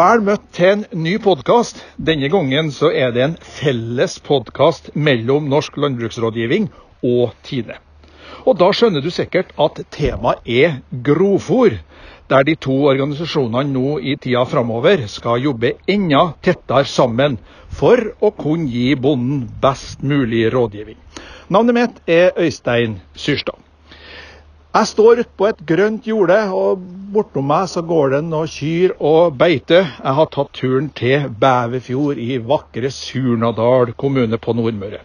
Vel møtt til en ny podkast. Denne gangen så er det en felles podkast mellom Norsk landbruksrådgivning og Tine. Og da skjønner du sikkert at temaet er grovfòr, der de to organisasjonene nå i tida framover skal jobbe enda tettere sammen for å kunne gi bonden best mulig rådgivning. Navnet mitt er Øystein Syrstad. Jeg står utpå et grønt jorde, og bortom meg så går det noen kyr og beite. Jeg har tatt turen til Bæverfjord i vakre Surnadal kommune på Nordmøre.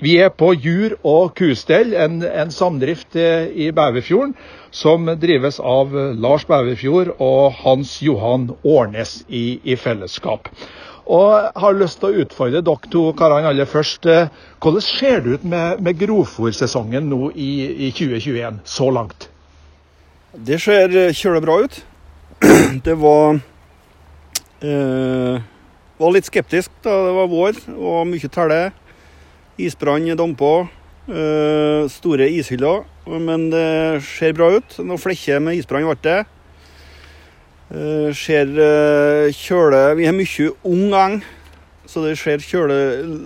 Vi er på jur- og kustell, en, en samdrift i Bæverfjorden som drives av Lars Bæverfjord og Hans Johan Årnes i, i fellesskap. Og har lyst til å utfordre dere to karene aller først. Eh, hvordan ser det ut med, med grovfòrsesongen nå i, i 2021 så langt? Det ser eh, kjølig bra ut. Det var eh, var litt skeptisk da det var vår og mye telle. Isbrann dampa. Eh, store ishyller. Men det ser bra ut. Noen flekker med isbrann ble det. Uh, ser uh, kjøle Vi har mye ung eng, så det ser kjøle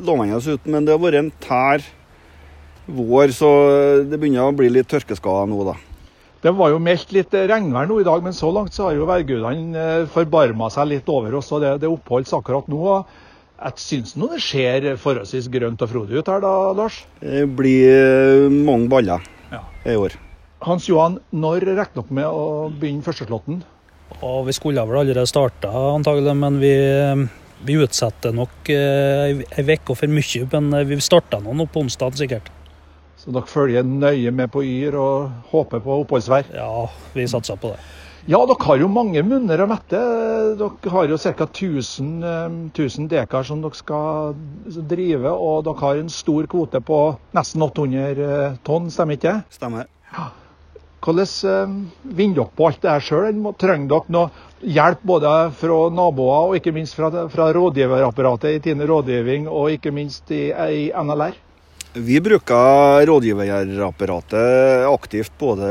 lovende ut. Men det har vært en tær vår, så det begynner å bli litt tørkeskader nå, da. Det var jo meldt litt regnvær nå i dag, men så langt så har jo værgudene forbarma seg litt over oss. og Det, det oppholdes akkurat nå. Jeg syns nå det ser forholdsvis grønt og frodig ut her da, Lars? Det blir mange baller ja. i år. Hans Johan, når regner dere med å begynne førsteslåtten? Og vi skulle vel allerede starta antagelig, men vi, vi utsetter nok ei eh, uke for mye. Men eh, vi starta nå på onsdag sikkert. Så dere følger nøye med på Yr og håper på oppholdsvær? Ja, vi satser på det. Ja, dere har jo mange munner å mette. Dere har jo ca. 1000, 1000 dekar som dere skal drive, og dere har en stor kvote på nesten 800 eh, tonn, stemmer ikke det? Stemmer. Ja. Hvordan eh, vinner dere på alt det her sjøl? Trenger dere noe hjelp både fra naboer og ikke minst fra, fra rådgiverapparatet i Tine rådgivning og ikke minst i, i NLR? Vi bruker rådgiverapparatet aktivt både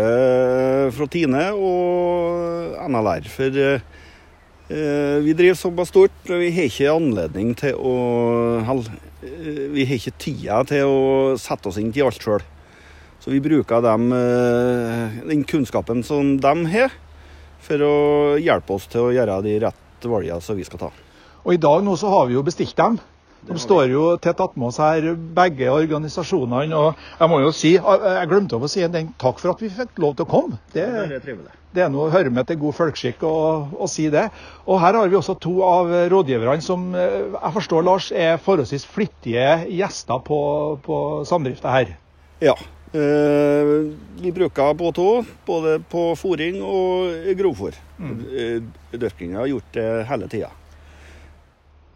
fra Tine og NLR. For eh, vi driver såpass stort. Vi har ikke anledning til å eh, Vi har ikke tida til å sette oss inn til alt sjøl. Så vi bruker dem, eh, den kunnskapen som de har, for å hjelpe oss til å gjøre de rette valgene som vi skal ta. Og I dag nå så har vi jo bestilt dem. De står jo tett attmed oss her, begge organisasjonene. og Jeg må jo si, jeg glemte å si en takk for at vi fikk lov til å komme. Det, det er noe å høre med til god folkeskikk å, å, si det. Og Her har vi også to av rådgiverne som eh, jeg forstår Lars, er forholdsvis flittige gjester på, på samdrifta her. Ja, vi bruker båt òg, både på fòring og grovfôr. Mm. Eh, Dyrkinga har gjort det hele tida.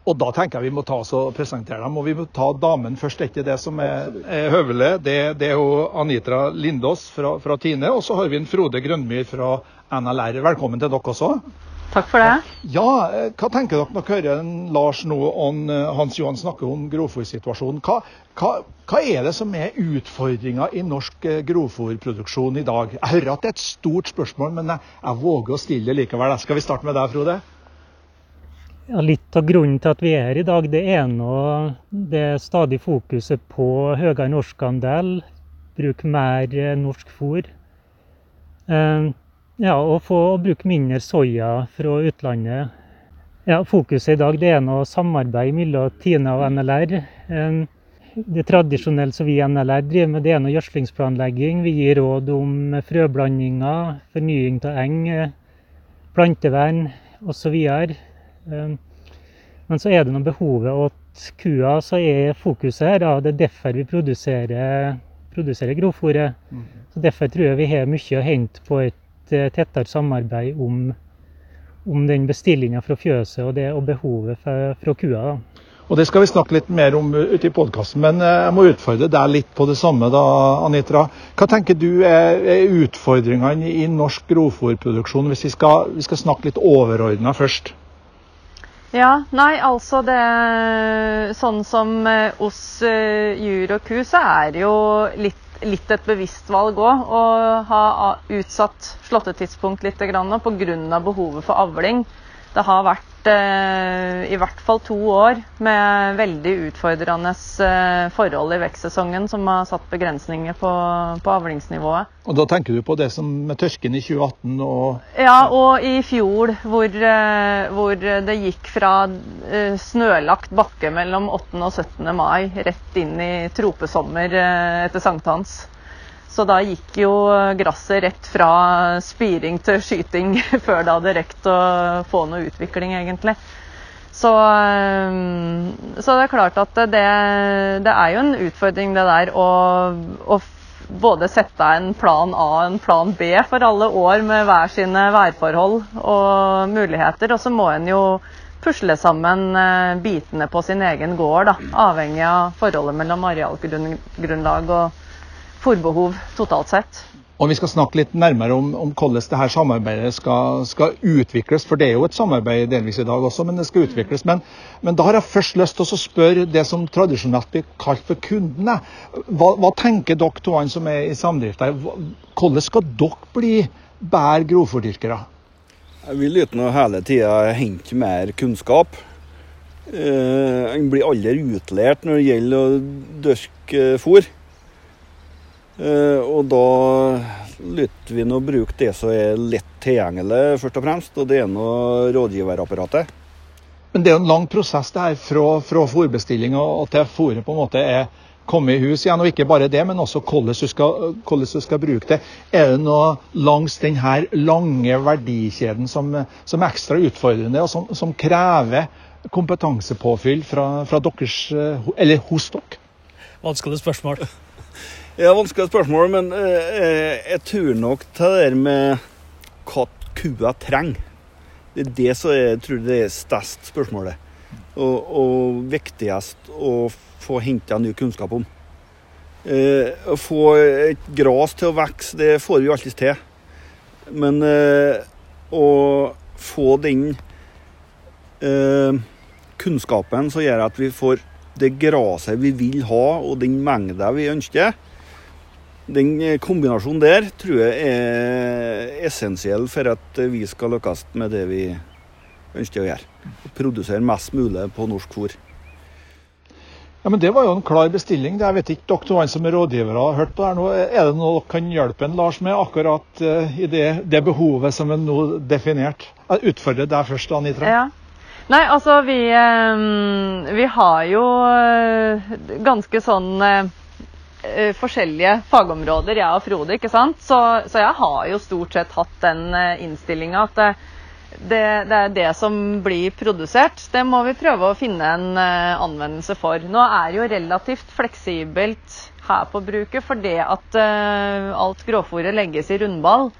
Og da tenker jeg vi må ta oss og presentere dem. Og vi må ta damen først. Det er ikke det som er, er høvelet. Det, det, er jo Anitra Lindås fra, fra Tine. Og så har vi en Frode Grønmyr fra NLR. Velkommen til dere også. Takk for det. Ja, eh, Hva tenker dere når dere hører Lars nå og eh, Hans Johan snakke om grovfòrsituasjonen? Hva, hva, hva, er det som er utfordringa i norsk eh, grovfòrproduksjon i dag? Jeg hører at det er et stort spørsmål, men jeg, jeg våger å stille det likevel. Skal vi starte med deg, Frode? Ja, litt av grunnen til at vi er her i dag, det er nå det stadig fokuset på høyere norskandel, bruk mer norsk fôr. Ja, og få bruke mindre soya fra utlandet. Ja, Fokuset i dag det er noe samarbeid mellom Tine og NLR. Det tradisjonelle som vi i NLR driver med, det er noe gjødslingsplanlegging. Vi gir råd om frøblandinger, fornying av eng, plantevern osv. Men så er det noe behovet at kua så er fokuset her. Da. Det er derfor vi produserer, produserer grovfòret. Mm. Så Derfor tror jeg vi har mye å hente på et tettere samarbeid om, om den bestillinga fra fjøset og, det, og behovet fra, fra kua. Da. Og Det skal vi snakke litt mer om ute i podkasten, men eh, jeg må utfordre deg litt på det samme. da, Anitra. Hva tenker du er, er utfordringene i norsk grovfòrproduksjon, hvis vi skal, vi skal snakke litt overordna først? Ja, nei, altså det Sånn som hos jur og ku, så er det jo litt litt et bevisst valg òg. Å ha utsatt slåttetidspunkt litt pga. behovet for avling. Det har vært vært eh, i hvert fall to år med veldig utfordrende eh, forhold i vekstsesongen som har satt begrensninger på, på avlingsnivået. Og Da tenker du på det som med tørken i 2018 og Ja, og i fjor hvor, eh, hvor det gikk fra eh, snølagt bakke mellom 8. og 17. mai rett inn i tropesommer eh, etter sankthans. Så da gikk jo gresset rett fra spiring til skyting før det hadde rekt å få noe utvikling, egentlig. Så, eh, så det er klart at det, det er jo en utfordring det der å, å både sette en plan A og en plan B for alle år med hver sine værforhold og muligheter. Og så må en jo pusle sammen eh, bitene på sin egen gård, da, avhengig av forholdet mellom arealgrunnlag og fôrbehov totalt sett. Og Vi skal snakke litt nærmere om, om hvordan det her samarbeidet skal, skal utvikles. For det er jo et samarbeid delvis i dag også, men det skal utvikles. Men, men da har jeg først lyst til å spørre det som tradisjonelt blir kalt for kundene. Hva, hva tenker dere to som er i samdrift her? Hvordan skal dere bli bedre grovfòrdyrkere? Jeg vil uten å hele tida hente mer kunnskap. Eh, En blir aldri utlært når det gjelder å dyrke fôr. Eh, Og da lytter vi nå bruke det som er lett tilgjengelig, først og fremst. Og det er nå rådgiverapparatet. Men det er jo en lang prosess det her fra, fra fôrbestilling og til fôret på en måte er kommet i hus igjen. Og ikke bare det, men også hvordan du skal, hvordan du skal bruke det. Er det noe langs denne lange verdikjeden som, som er ekstra utfordrende, og som, som krever kompetansepåfyll fra, fra deres, eh, eller hos dere? Vanskelig spørsmål. Ja, vanskelig spørsmål, men eh, jeg tror nok til det der med hva kua trenger. Det er det som jeg tror det er størst spørsmålet. Og, og viktigst å få henta ny kunnskap om. Eh, å få et gras til å vokse, det får vi jo alltid til. Men eh, å få den eh, kunnskapen som gjør at vi får det graset vi vil ha, og den mengda vi ønsker, den eh, kombinasjonen der tror jeg er essensiell for at eh, vi skal lykkes med det vi ønsker å gjøre. Produsere mest mulig på norsk fôr. Ja, men Det var jo en klar bestilling. Jeg vet ikke dere to som er rådgivere har hørt på det her nå. Er det noe dere kan hjelpe en Lars med akkurat uh, i det, det behovet som er nå definert? Jeg utfordrer deg først, Anitra. Ja. Nei, altså vi, vi har jo ganske sånn eh, eh, forskjellige fagområder, jeg og Frode, ikke sant? Så, så jeg har jo stort sett hatt den uh, innstillinga at eh, det, det er det som blir produsert. Det må vi prøve å finne en eh, anvendelse for. Nå er det jo relativt fleksibelt her på bruket for det at eh, alt grovfòret legges i rundball.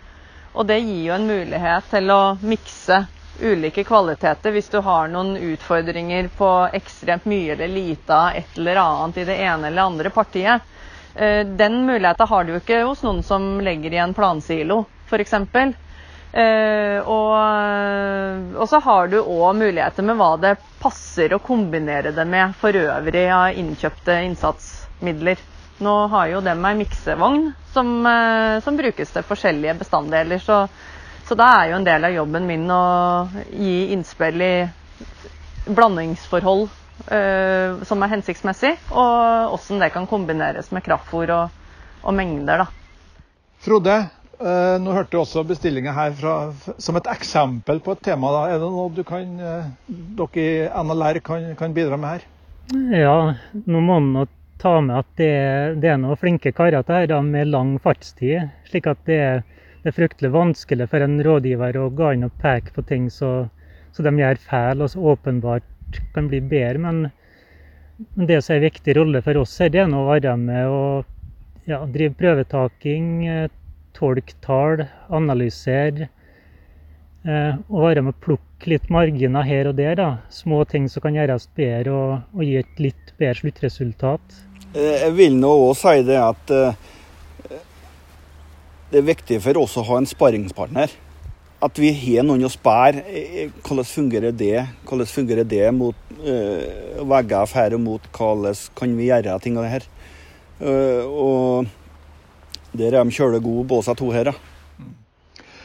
Og det gir jo en mulighet til å mikse ulike kvaliteter hvis du har noen utfordringer på ekstremt mye eller lite av et eller annet i det ene eller andre partiet. Eh, Den muligheten har du ikke hos noen som legger i en plansilo, f.eks. Eh, og, og så har du òg muligheter med hva det passer å kombinere det med for øvrig av innkjøpte innsatsmidler. Nå har jo dem ei miksevogn som, eh, som brukes til forskjellige bestanddeler. Så, så da er jo en del av jobben min å gi innspill i blandingsforhold eh, som er hensiktsmessig, og hvordan det kan kombineres med kraftfôr og, og mengder. da. Frode, eh, nå hørte du også bestillinga her fra, som et eksempel på et tema. Da. Er det noe du kan, eh, dere i NLR kan, kan bidra med her? Ja, nå må man ta med at det, det er noen flinke karer til her med lang fartstid. Slik at det, er- det er fryktelig vanskelig for en rådgiver å gå inn og peke på ting så, så de gjør feil og så åpenbart kan bli bedre. Men, det som er en viktig rolle for oss her, det er å være med og ja, drive prøvetaking, eh, tolke tall, analysere. Eh, og være med å plukke litt marginer her og der. da. Små ting som kan gjøres bedre og, og gi et litt bedre sluttresultat. Eh, Jeg vil nå òg si det at det er viktig for oss å ha en sparringspartner. At vi har noen å sperre. Eh, Hvordan fungerer det? Hvordan fungerer det mot uh, vegger og mot hvordan kan vi gjøre ting av det her? Uh, og der er de kjølig gode, båsa to her. da.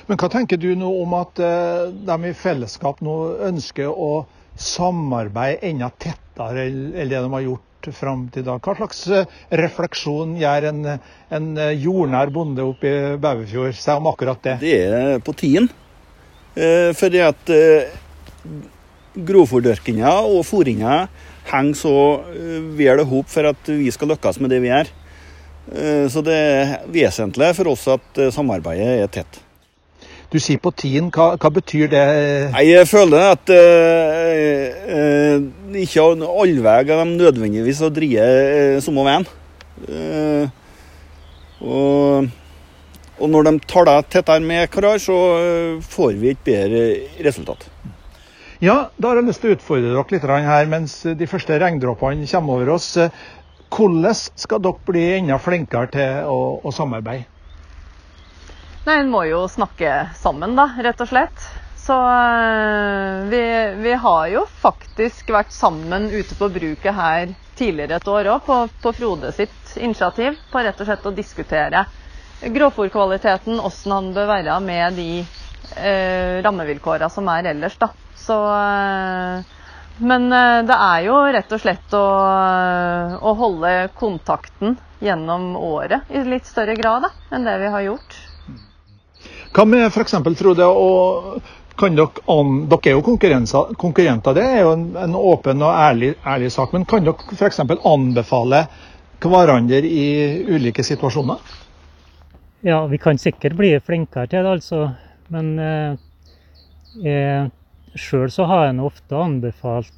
Men hva tenker du nå om at uh, de i fellesskap nå ønsker å samarbeide enda tettere enn det de har gjort fram til da. Hva slags eh, refleksjon gjør en, en eh, jordnær bonde oppe i Bæverfjord seg om akkurat det? Det er på tiden. Eh, fordi at eh, grovfòrdyrkinga og fòringa henger så eh, vel i hop for at vi skal lykkes med det vi gjør. Eh, Så det er vesentlig for oss at samarbeidet er tett. Du sier på tiden, hva, hva betyr det? Jeg føler at eh, eh, ikke alle veier de nødvendigvis å drive eh, samme veien. Eh, og, og når de tar deg tettere med hverandre, så eh, får vi et bedre resultat. Ja, da har jeg lyst til å utfordre dere litt her mens de første regndråpene kommer over oss. Hvordan skal dere bli enda flinkere til å, å samarbeide? Nei, en må jo snakke sammen, da, rett og slett. Så øh, vi, vi har jo faktisk vært sammen ute på bruket her tidligere et år òg, på, på Frode sitt initiativ, på rett og slett å diskutere grovfòrkvaliteten, åssen han bør være med de eh, rammevilkåra som er ellers, da. Så eh, Men eh, det er jo rett og slett å, å holde kontakten gjennom året i litt større grad da, enn det vi har gjort. Hva med f.eks. Frode, og kan dere, an, dere er jo konkurrenter, det er jo en, en åpen og ærlig, ærlig sak. Men kan dere f.eks. anbefale hverandre i ulike situasjoner? Ja, vi kan sikkert bli flinkere til det, altså. Men eh, sjøl så har jeg ofte anbefalt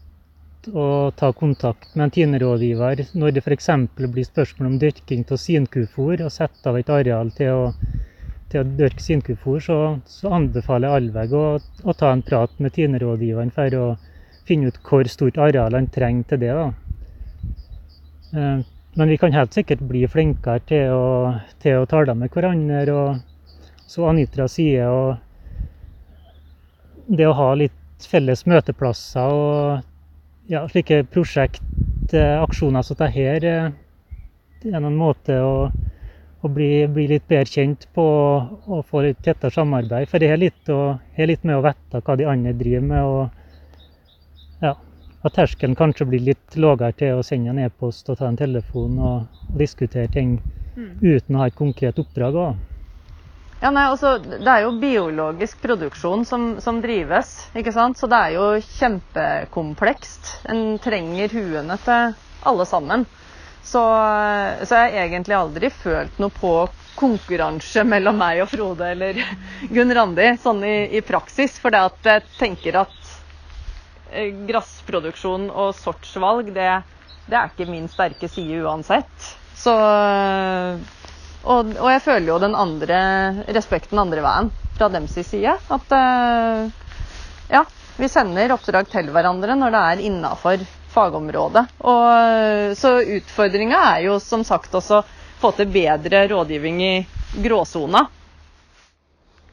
å ta kontakt med en tinerådgiver når det f.eks. blir spørsmål om dyrking av sinkufòr, og sette av et areal til å, til å dyrke sinkufòr, så, så anbefaler jeg allveg å, å ta en prat med tinerådgiveren for å finne ut hvor stort areal han trenger til det. da. Men vi kan helt sikkert bli flinkere til å, til å tale med hverandre. Og så Anitra sier og det å ha litt felles møteplasser og ja, slike prosjekt, eh, aksjoner som dette eh, er en måte å, å bli, bli litt bedre kjent på og få litt tettere samarbeid. For det er litt, å, er litt med å vite hva de andre driver med. og at terskelen kanskje blir litt lavere til å sende en e-post og ta en telefon og, diskutere ting uten å ha et konkret oppdrag Også. Ja, nei, altså, Det er jo biologisk produksjon som, som drives, ikke sant? så det er jo kjempekomplekst. En trenger huene til alle sammen. Så, så jeg har egentlig aldri følt noe på konkurranse mellom meg og Frode eller Gunn Randi sånn i, i praksis. For det at jeg tenker at eh, gressproduksjon og sortsvalg, det, det er ikke min sterke side uansett. Så og, og jeg føler jo den andre respekten andre veien fra dems side. At eh, ja, vi sender oppdrag til hverandre når det er innafor fagområdet. Og, så utfordringa er jo som sagt også få til bedre rådgivning i gråsona.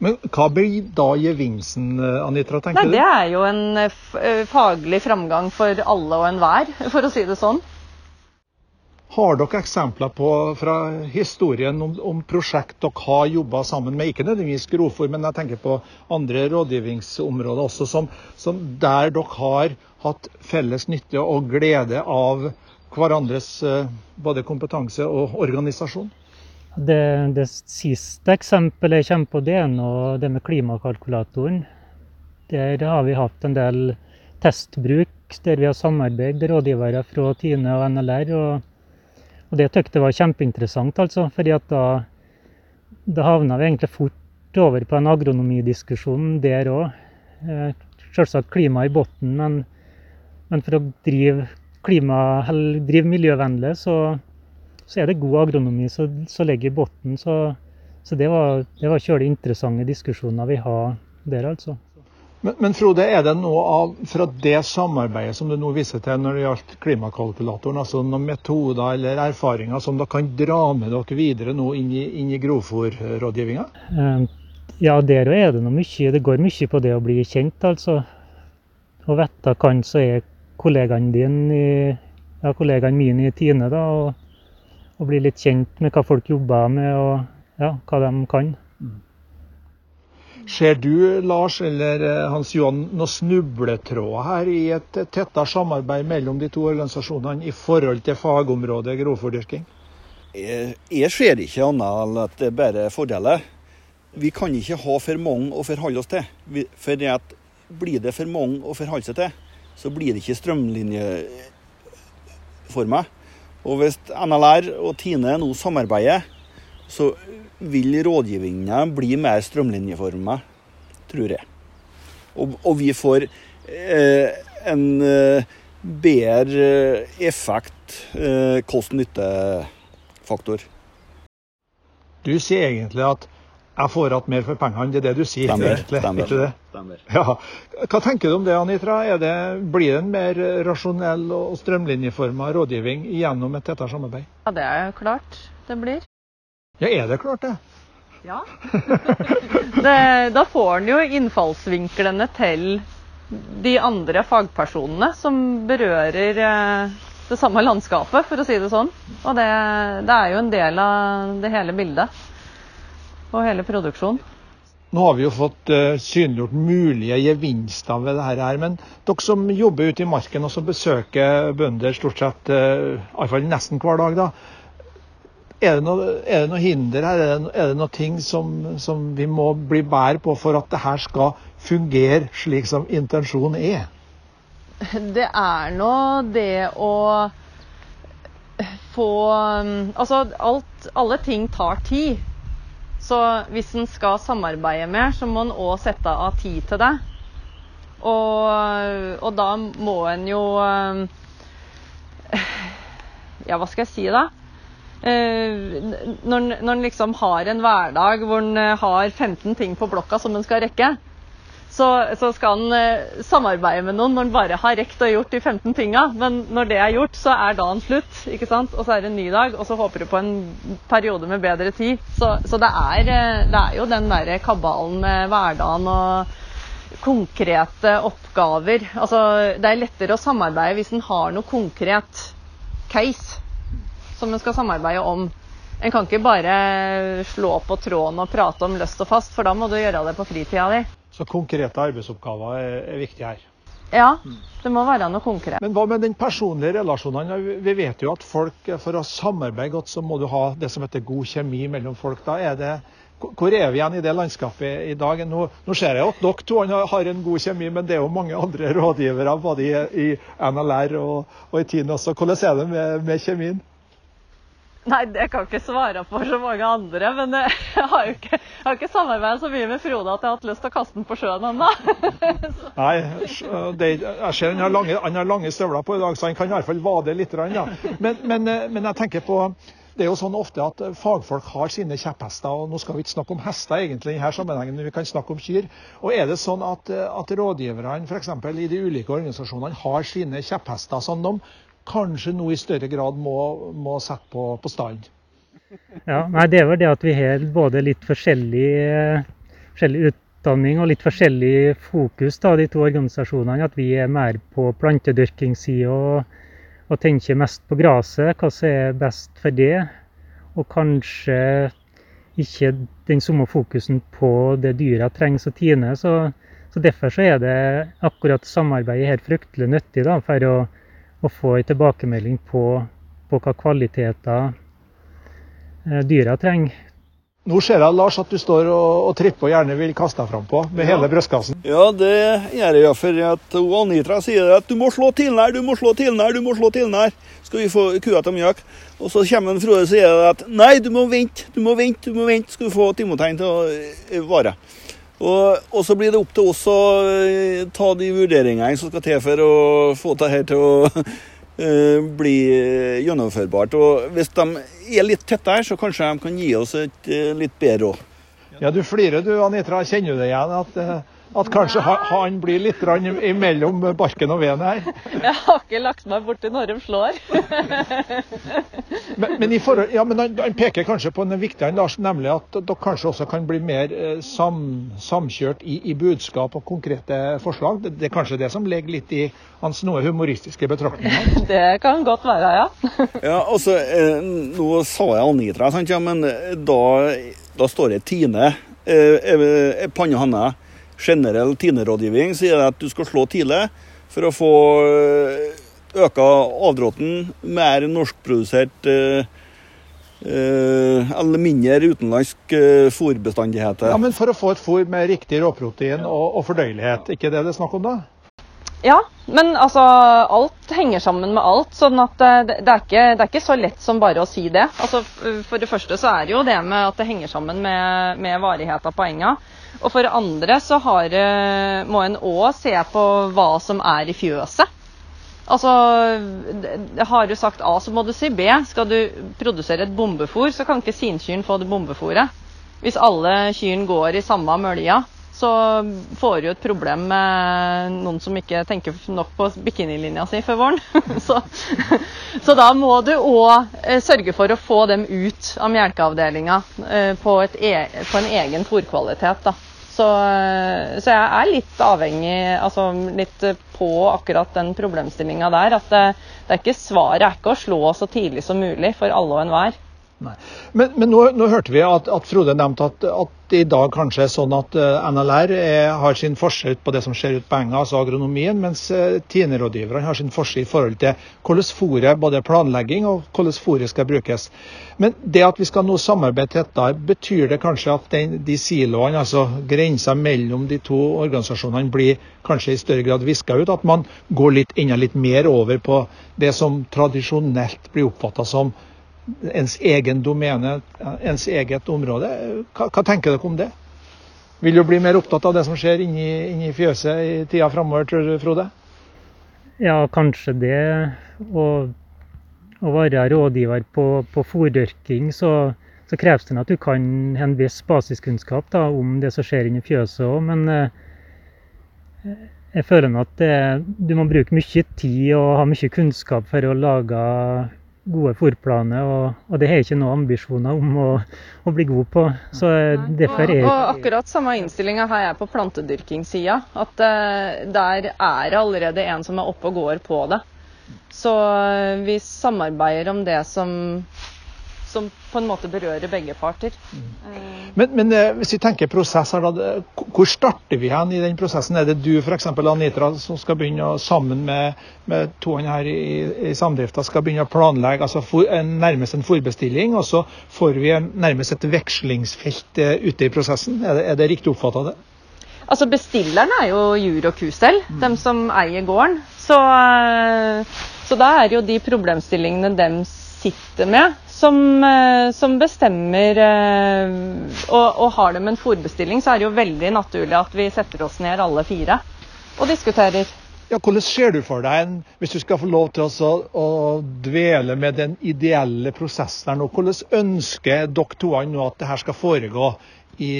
Men hva blir da gevinsten, Anitra? tenker Nei, du? det er jo en eh, eh, faglig framgang for alle og enhver, for å si det sånn. Har dere eksempler på, fra historien om, om prosjekt dere har jobba sammen med, ikke nødvendigvis Grofor, men jeg tenker på andre rådgivningsområder også, som, som der dere har hatt felles nytte og glede av hverandres eh, både kompetanse og organisasjon? Det, det siste eksempelet jeg kommer på, det er nå det med klimakalkulatoren. Der har vi hatt en del testbruk der vi har samarbeidet rådgivere fra Tine og NLR. Og, og det syntes jeg var kjempeinteressant, altså. fordi da, da havna vi egentlig fort over på en agronomidiskusjon der òg. Eh, Selvsagt klima i bunnen, men, men for å drive, klima, drive miljøvennlig, så, så er det god agronomi som ligger i bunnen. Så, så det var, det var kjølig interessante diskusjoner vi har der, altså. Men, men Frode, er det noe av fra det samarbeidet som du nå viser til når det gjaldt klimakalkulatoren, altså noen metoder eller erfaringer som dere kan dra med dere videre nå inn i, inn i grovfòrrådgivninga? Eh, Ja, der er det noe mye. Det går mye på det å bli kjent, altså. Å vite hvem som er kollegaen din i, ja, kollegaen min i Tine, da. Og, og bli litt kjent med hva folk jobber med, og ja, hva de kan. Ser du, Lars eller eh, Hans Johan, noen snubletråder her i et tettere samarbeid mellom de to organisasjonene i forhold til fagområdet grovfòrdyrking? Jeg, jeg ser ikke annet enn at det er bare fordeler. Vi kan ikke ha for mange å forholde oss til. For at blir det for mange å forholde seg til, så blir det ikke strømlinjeforma. Og hvis NLR og Tine nå samarbeider, så vil rådgivningen bli mer strømlinjeforma, tror jeg. Og, og vi får eh, en eh, bedre effekt, eh, kost-nytte-faktor. Du sier egentlig at jeg får igjen mer for pengene. Det er det du sier. Stemmer, egentlig, stemmer. ikke det? Stemmer. Ja. Hva tenker du om det, Anitra? Er det, blir det en mer rasjonell og strømlinjeforma rådgivning gjennom et tettere samarbeid? Ja, det er klart det blir. Ja, er det klart det? Ja. det, da får en jo innfallsvinklene til de andre fagpersonene som berører eh, det samme landskapet, for å si det sånn. Og det, det er jo en del av det hele bildet. Og hele produksjonen. Nå har vi jo fått eh, synliggjort mulige gevinster ved dette her, men dere som jobber ute i marken og som besøker bønder stort sett, uh, iallfall nesten hver dag, da. Er det noe, er det noe hinder her? Er det, er det noe ting som, som vi må bli bedre på for at det her skal fungere slik som intensjonen er? Det er nå det å få Altså, alt, alle ting tar tid. Så hvis en skal samarbeide mer, så må en òg sette av tid til det. Og, og da må en jo Ja, hva skal jeg si, da? Eh, når en liksom har en hverdag hvor en har 15 ting på blokka som en skal rekke, så, så skal en eh, samarbeide med noen når en bare har rekt og gjort de 15 tinga. Men når det er gjort, så er dagen slutt, ikke sant? og så er det en ny dag, og så håper du på en periode med bedre tid. Så, så det, er, eh, det er jo den derre kabalen med hverdagen og konkrete oppgaver. Altså, det er lettere å samarbeide hvis en har noe konkret case som en skal samarbeide om. En kan ikke bare slå på tråden og prate om løst og fast, for da må du gjøre det på fritida di. Så konkrete arbeidsoppgaver er, er viktig her. Ja, det må være noe konkret. Men hva med den personlige relasjonen? Vi vet jo at folk, for å samarbeide godt, så må du ha det som heter god kjemi mellom folk. Da er det, hvor er vi igjen i det landskapet i dag? Nå, nå ser jeg at dere to har en god kjemi, men det er jo mange andre rådgivere både i, i NLR og, og i TIN også. Hvordan er det med, med kjemien? Nei, det kan jeg ikke svare for så mange andre. Men eh, jeg har jo ikke, har ikke samarbeidet så mye med Frode at jeg har hatt lyst til å kaste den på sjøen ennå. Nei, det, jeg ser han har, lange, han har lange støvler på i dag, så han kan i hvert fall vade litt. Ja. Men, men, eh, men jeg tenker på det er jo sånn ofte at fagfolk har sine kjepphester, og nå skal vi ikke snakke om hester egentlig i denne sammenhengen, men vi kan snakke om kyr. Og Er det sånn at, at rådgiverne f.eks. i de ulike organisasjonene har sine kjepphester som de kanskje nå i større grad må, må sette på, på stand? Ja, nei, Det er vel det at vi har både litt forskjellig, forskjellig utdanning og litt forskjellig fokus, da, de to organisasjonene. At vi er mer på plantedyrkingssida og, og tenker mest på gresset, hva som er best for det. Og kanskje ikke den samme fokusen på det dyra trenger å tine. Så, så derfor så er det akkurat samarbeidet her fryktelig nyttig da, for å og få en tilbakemelding på, på hva kvaliteter eh, dyra trenger. Nå ser jeg Lars, at du står og, og tripper og gjerne vil kaste deg frampå med ja. hele brystkassen. Ja, det gjør jeg for at Anitra sier at du må slå til den du må slå til den du må slå til den. Skal vi få kua til mjøk. Og så kommer en Frode og sier at nei, du må vente, du må vente, du må vente, skal du få Timotein til å vare. Og, og, så blir det opp til oss å uh, ta de vurderingene som skal til for å få dette til å uh, bli gjennomførbart. Og hvis de er litt tette her, så kanskje de kan gi oss et litt bedre råd. Ja, du flirer du, Anitra. Kjenner du det igjen? at at kanskje han blir litt imellom barken og veden her. Jeg har ikke lagt meg borti når de slår. men, men, forhold, ja, men han, han, peker kanskje på en viktig Lars, nemlig at dere kanskje også kan bli mer eh, sam, samkjørt i, i, budskap og konkrete forslag. Det, det, er kanskje det som ligger litt i hans noe humoristiske betraktninger? det kan godt være, ja. ja, altså, eh, Nå sa jeg Anitra, sant, ja, men da, da står det Tine eh, eh, panne Hanne, generell tinerådgivning sier at du skal slå tidlig for å få eh, øka avdråtten, mer norskprodusert eh, eh, eller mindre utenlandsk eh. Ja, men For å få et fôr med riktig råprotein og, og fordøyelighet, ikke det det er snakk om da? Ja, men altså alt henger sammen med alt. sånn at eh, det, det, er ikke, det, er ikke, så lett som bare å si det. Altså, For det første så er det jo det med at det henger sammen med, med varigheten av enga. Og for det andre så har, må en òg se på hva som er i fjøset. Altså, Har du sagt A, så må du si B. Skal du produsere et bombefôr, så kan ikke sinkyrne få det bombefôret. Hvis alle kyrne går i samme mølja, så får du et problem med noen som ikke tenker nok på bikinilinja si før våren. så, så, da må du òg eh, sørge for å få dem ut av melkeavdelinga eh, på, e, på, en egen fôrkvalitet. da. Så, eh, så, jeg er litt avhengig, altså litt på akkurat den problemstillinga der. At det, det, er ikke svaret er ikke å slå så tidlig som mulig for alle og enhver. Men, men nå, nå, hørte vi at, at Frode nevnte at, at, i dag kanskje er sånn at eh, NLR er, har sin forskjell på det som skjer ute på enga, altså agronomien, mens uh, TINE-rådgiverne har sin forskjell i forhold til hvordan fôret, både planlegging og hvordan fôret skal brukes. Men det at vi skal nå samarbeide tettere, betyr det kanskje at den, de siloene, altså grensa mellom de to organisasjonene, blir kanskje i større grad viska ut? At man går litt enda litt mer over på det som tradisjonelt blir oppfatta som ens egen domene, ens eget område. Hva, hva, tenker dere om det? Vil du bli mer opptatt av det som skjer inni, inni fjøset i tida framover, tror du, Frode? Ja, kanskje det. Å være rådgiver på, på fòrdyrking, så, så, kreves det at du kan en viss basiskunnskap da, om det som skjer inni fjøset òg. Men eh, jeg føler at det, du må bruke mye tid og ha mye kunnskap for å lage gode forplaner, og, og, det har jeg ikke noen ambisjoner om å, å, bli god på. Så derfor er og, og akkurat samme innstillinga har jeg på plantedyrkingssida. At uh, der er det allerede en som er oppe og går på det. Så uh, vi samarbeider om det som som på en måte berører begge parter. Mm. Men, men, eh, hvis vi tenker prosesser, da, hvor starter vi hen i den prosessen? Er det du f.eks. Anitra som skal begynne å, sammen med, med toene her i, i samdrifta skal begynne å planlegge altså for, en, nærmest en forbestilling, og så får vi en, nærmest et vekslingsfelt uh, ute i prosessen? Er det, er det riktig oppfatta? Altså Bestilleren er jo Jur og Kusel, mm. dem som eier gården. Så, uh, så da er jo de problemstillingene dem sitter med, som, eh, som bestemmer eh, og, og, har med en fòrbestilling, så er det jo veldig naturlig at vi setter oss ned alle fire og diskuterer. Ja, Hvordan ser du for deg, hvis du skal få lov til å, å dvele med den ideelle prosessen her nå, hvordan ønsker dere to nå at det her skal foregå i,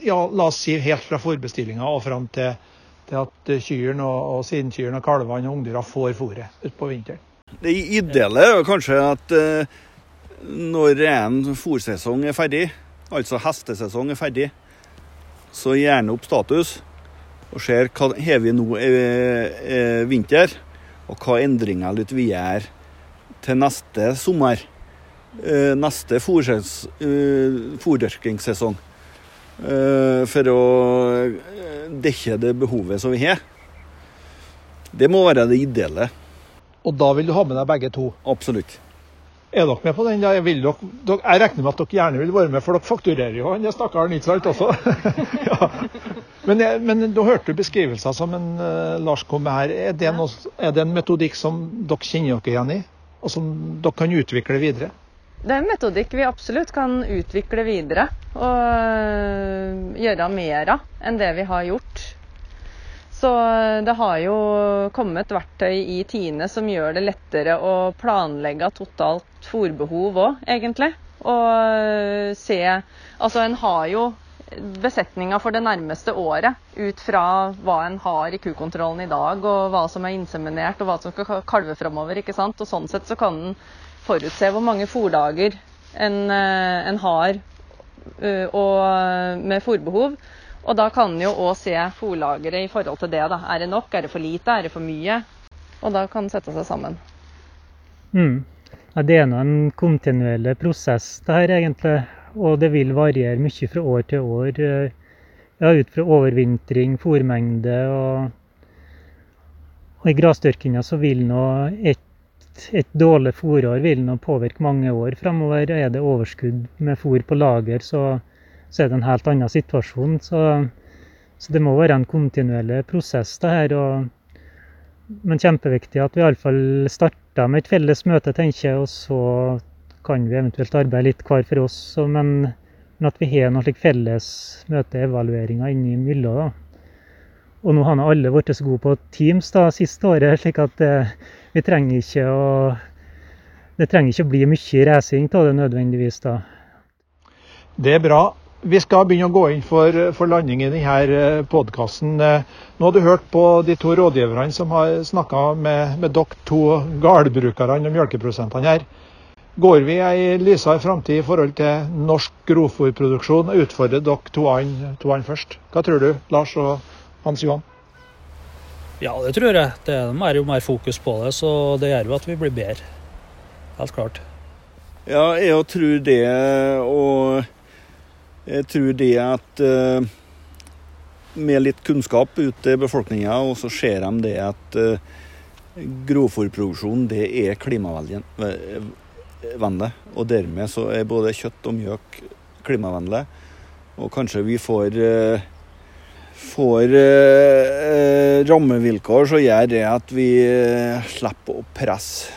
ja, la oss si helt fra forbestillinga og fram til, til at kyrne og, og sinkyrne og kalvene og ungdyra får fôret utpå vinteren? Det ideelle er jo kanskje at uh, når en fòrsesong er ferdig, altså hestesesong er ferdig, så gjerne opp status og ser hva har vi nå i eh, vinter, og hva endringer vil vi gjør til neste sommer. Eh, neste fòrdyrkingssesong. Eh, for å dekke det behovet som vi har. Det må være det ideelle. Og da vil du ha med deg begge to? Absolutt. Er dere med på den? Jeg, dere, jeg regner med at dere gjerne vil være med, for dere fakturerer jo han stakkaren, ikke sant? Også. ja. Men, men da hørte du beskrivelser som en, uh, Lars kom med her. Er det, noe, er det, en metodikk som dere kjenner dere igjen i, og som dere kan utvikle videre? Det er en metodikk vi absolutt kan utvikle videre og uh, gjøre mer av enn det vi har gjort. Så eh, det har jo kommet verktøy i Tine som gjør det lettere å planlegge totalt fòrbehov òg, egentlig. Og eh, se Altså, en har jo besetninga for det nærmeste året ut fra hva en har i kukontrollen i dag, og hva som er inseminert og hva som skal kalve framover. ikke sant? Og sånn sett så kan en forutse hvor mange fòrdager en, eh, en har og, med fòrbehov. Og da kan en jo òg se fòrlageret i forhold til det. da. Er det nok, er det for lite, er det for mye? Og da kan en sette seg sammen. Mm. Ja, det er nå en kontinuerlig prosess det her, egentlig. Og det vil variere mye fra år til år. Ja, ut fra overvintring, fôrmengde og, og i grasdyrkinga så vil nå et, et dårlig fôrår vil nå påvirke mange år framover. Er det overskudd med fôr på lager, så, så er det en helt annen situasjon. Så, så det må være en kontinuerlig prosess, det her. Og, men kjempeviktig at vi iallfall starter med et felles møte, tenker jeg, og så kan vi eventuelt arbeide litt hver for oss. Men, men at vi har noen slik felles møteevalueringer innimellom. da. Og nå har alle blitt så gode på Teams da, siste året, slik at eh, vi trenger ikke å Det trenger ikke å bli mye racing av det nødvendigvis. da. Det er bra. Vi skal begynne å gå inn for, for landing i denne podkasten. Nå har du hørt på de to rådgiverne som har snakka med, med dere to gårdbrukerne og melkeprodusentene her. Går vi ei lysere framtid i forhold til norsk grovfòrproduksjon? Jeg utfordrer dere to andre først. Hva tror du, Lars og Hans Johan? Ja, det tror jeg. Det er mer og mer fokus på det, så det gjør jo at vi blir bedre. Helt klart. Ja, jeg tror det, og jeg tror det at eh, med litt kunnskap ute i befolkninga, og så ser de det at uh, grovfòrproduksjon det er klimavennlig. Og dermed så er både kjøtt og mjøk klimavennlig. Og kanskje vi får får rammevilkår som gjør det at vi slipper å presse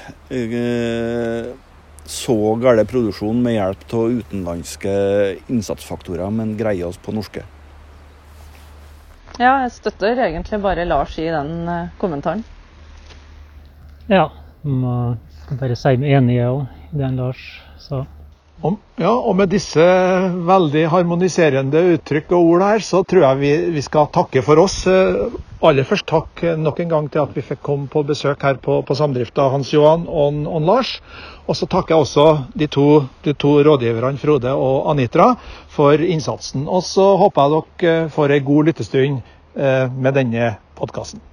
så gæren produksjon med hjelp av utenlandske innsatsfaktorer, men greier oss på norske. Ja, jeg støtter egentlig bare Lars i den eh, kommentaren. Ja, må bare si meg enig jeg i den Lars sa. Ja, og med disse veldig harmoniserende uttrykk og ord her, så tror jeg vi, vi skal takke for oss. Eh, Aller først takk nok en gang til at vi fikk komme på besøk her på, på Samdrifta, Hans Johan og, og Lars. Og så takker jeg også de to, de to rådgiverne Frode og Anitra for innsatsen. Og så håper jeg dere får ei god lyttestund eh, med denne podkasten.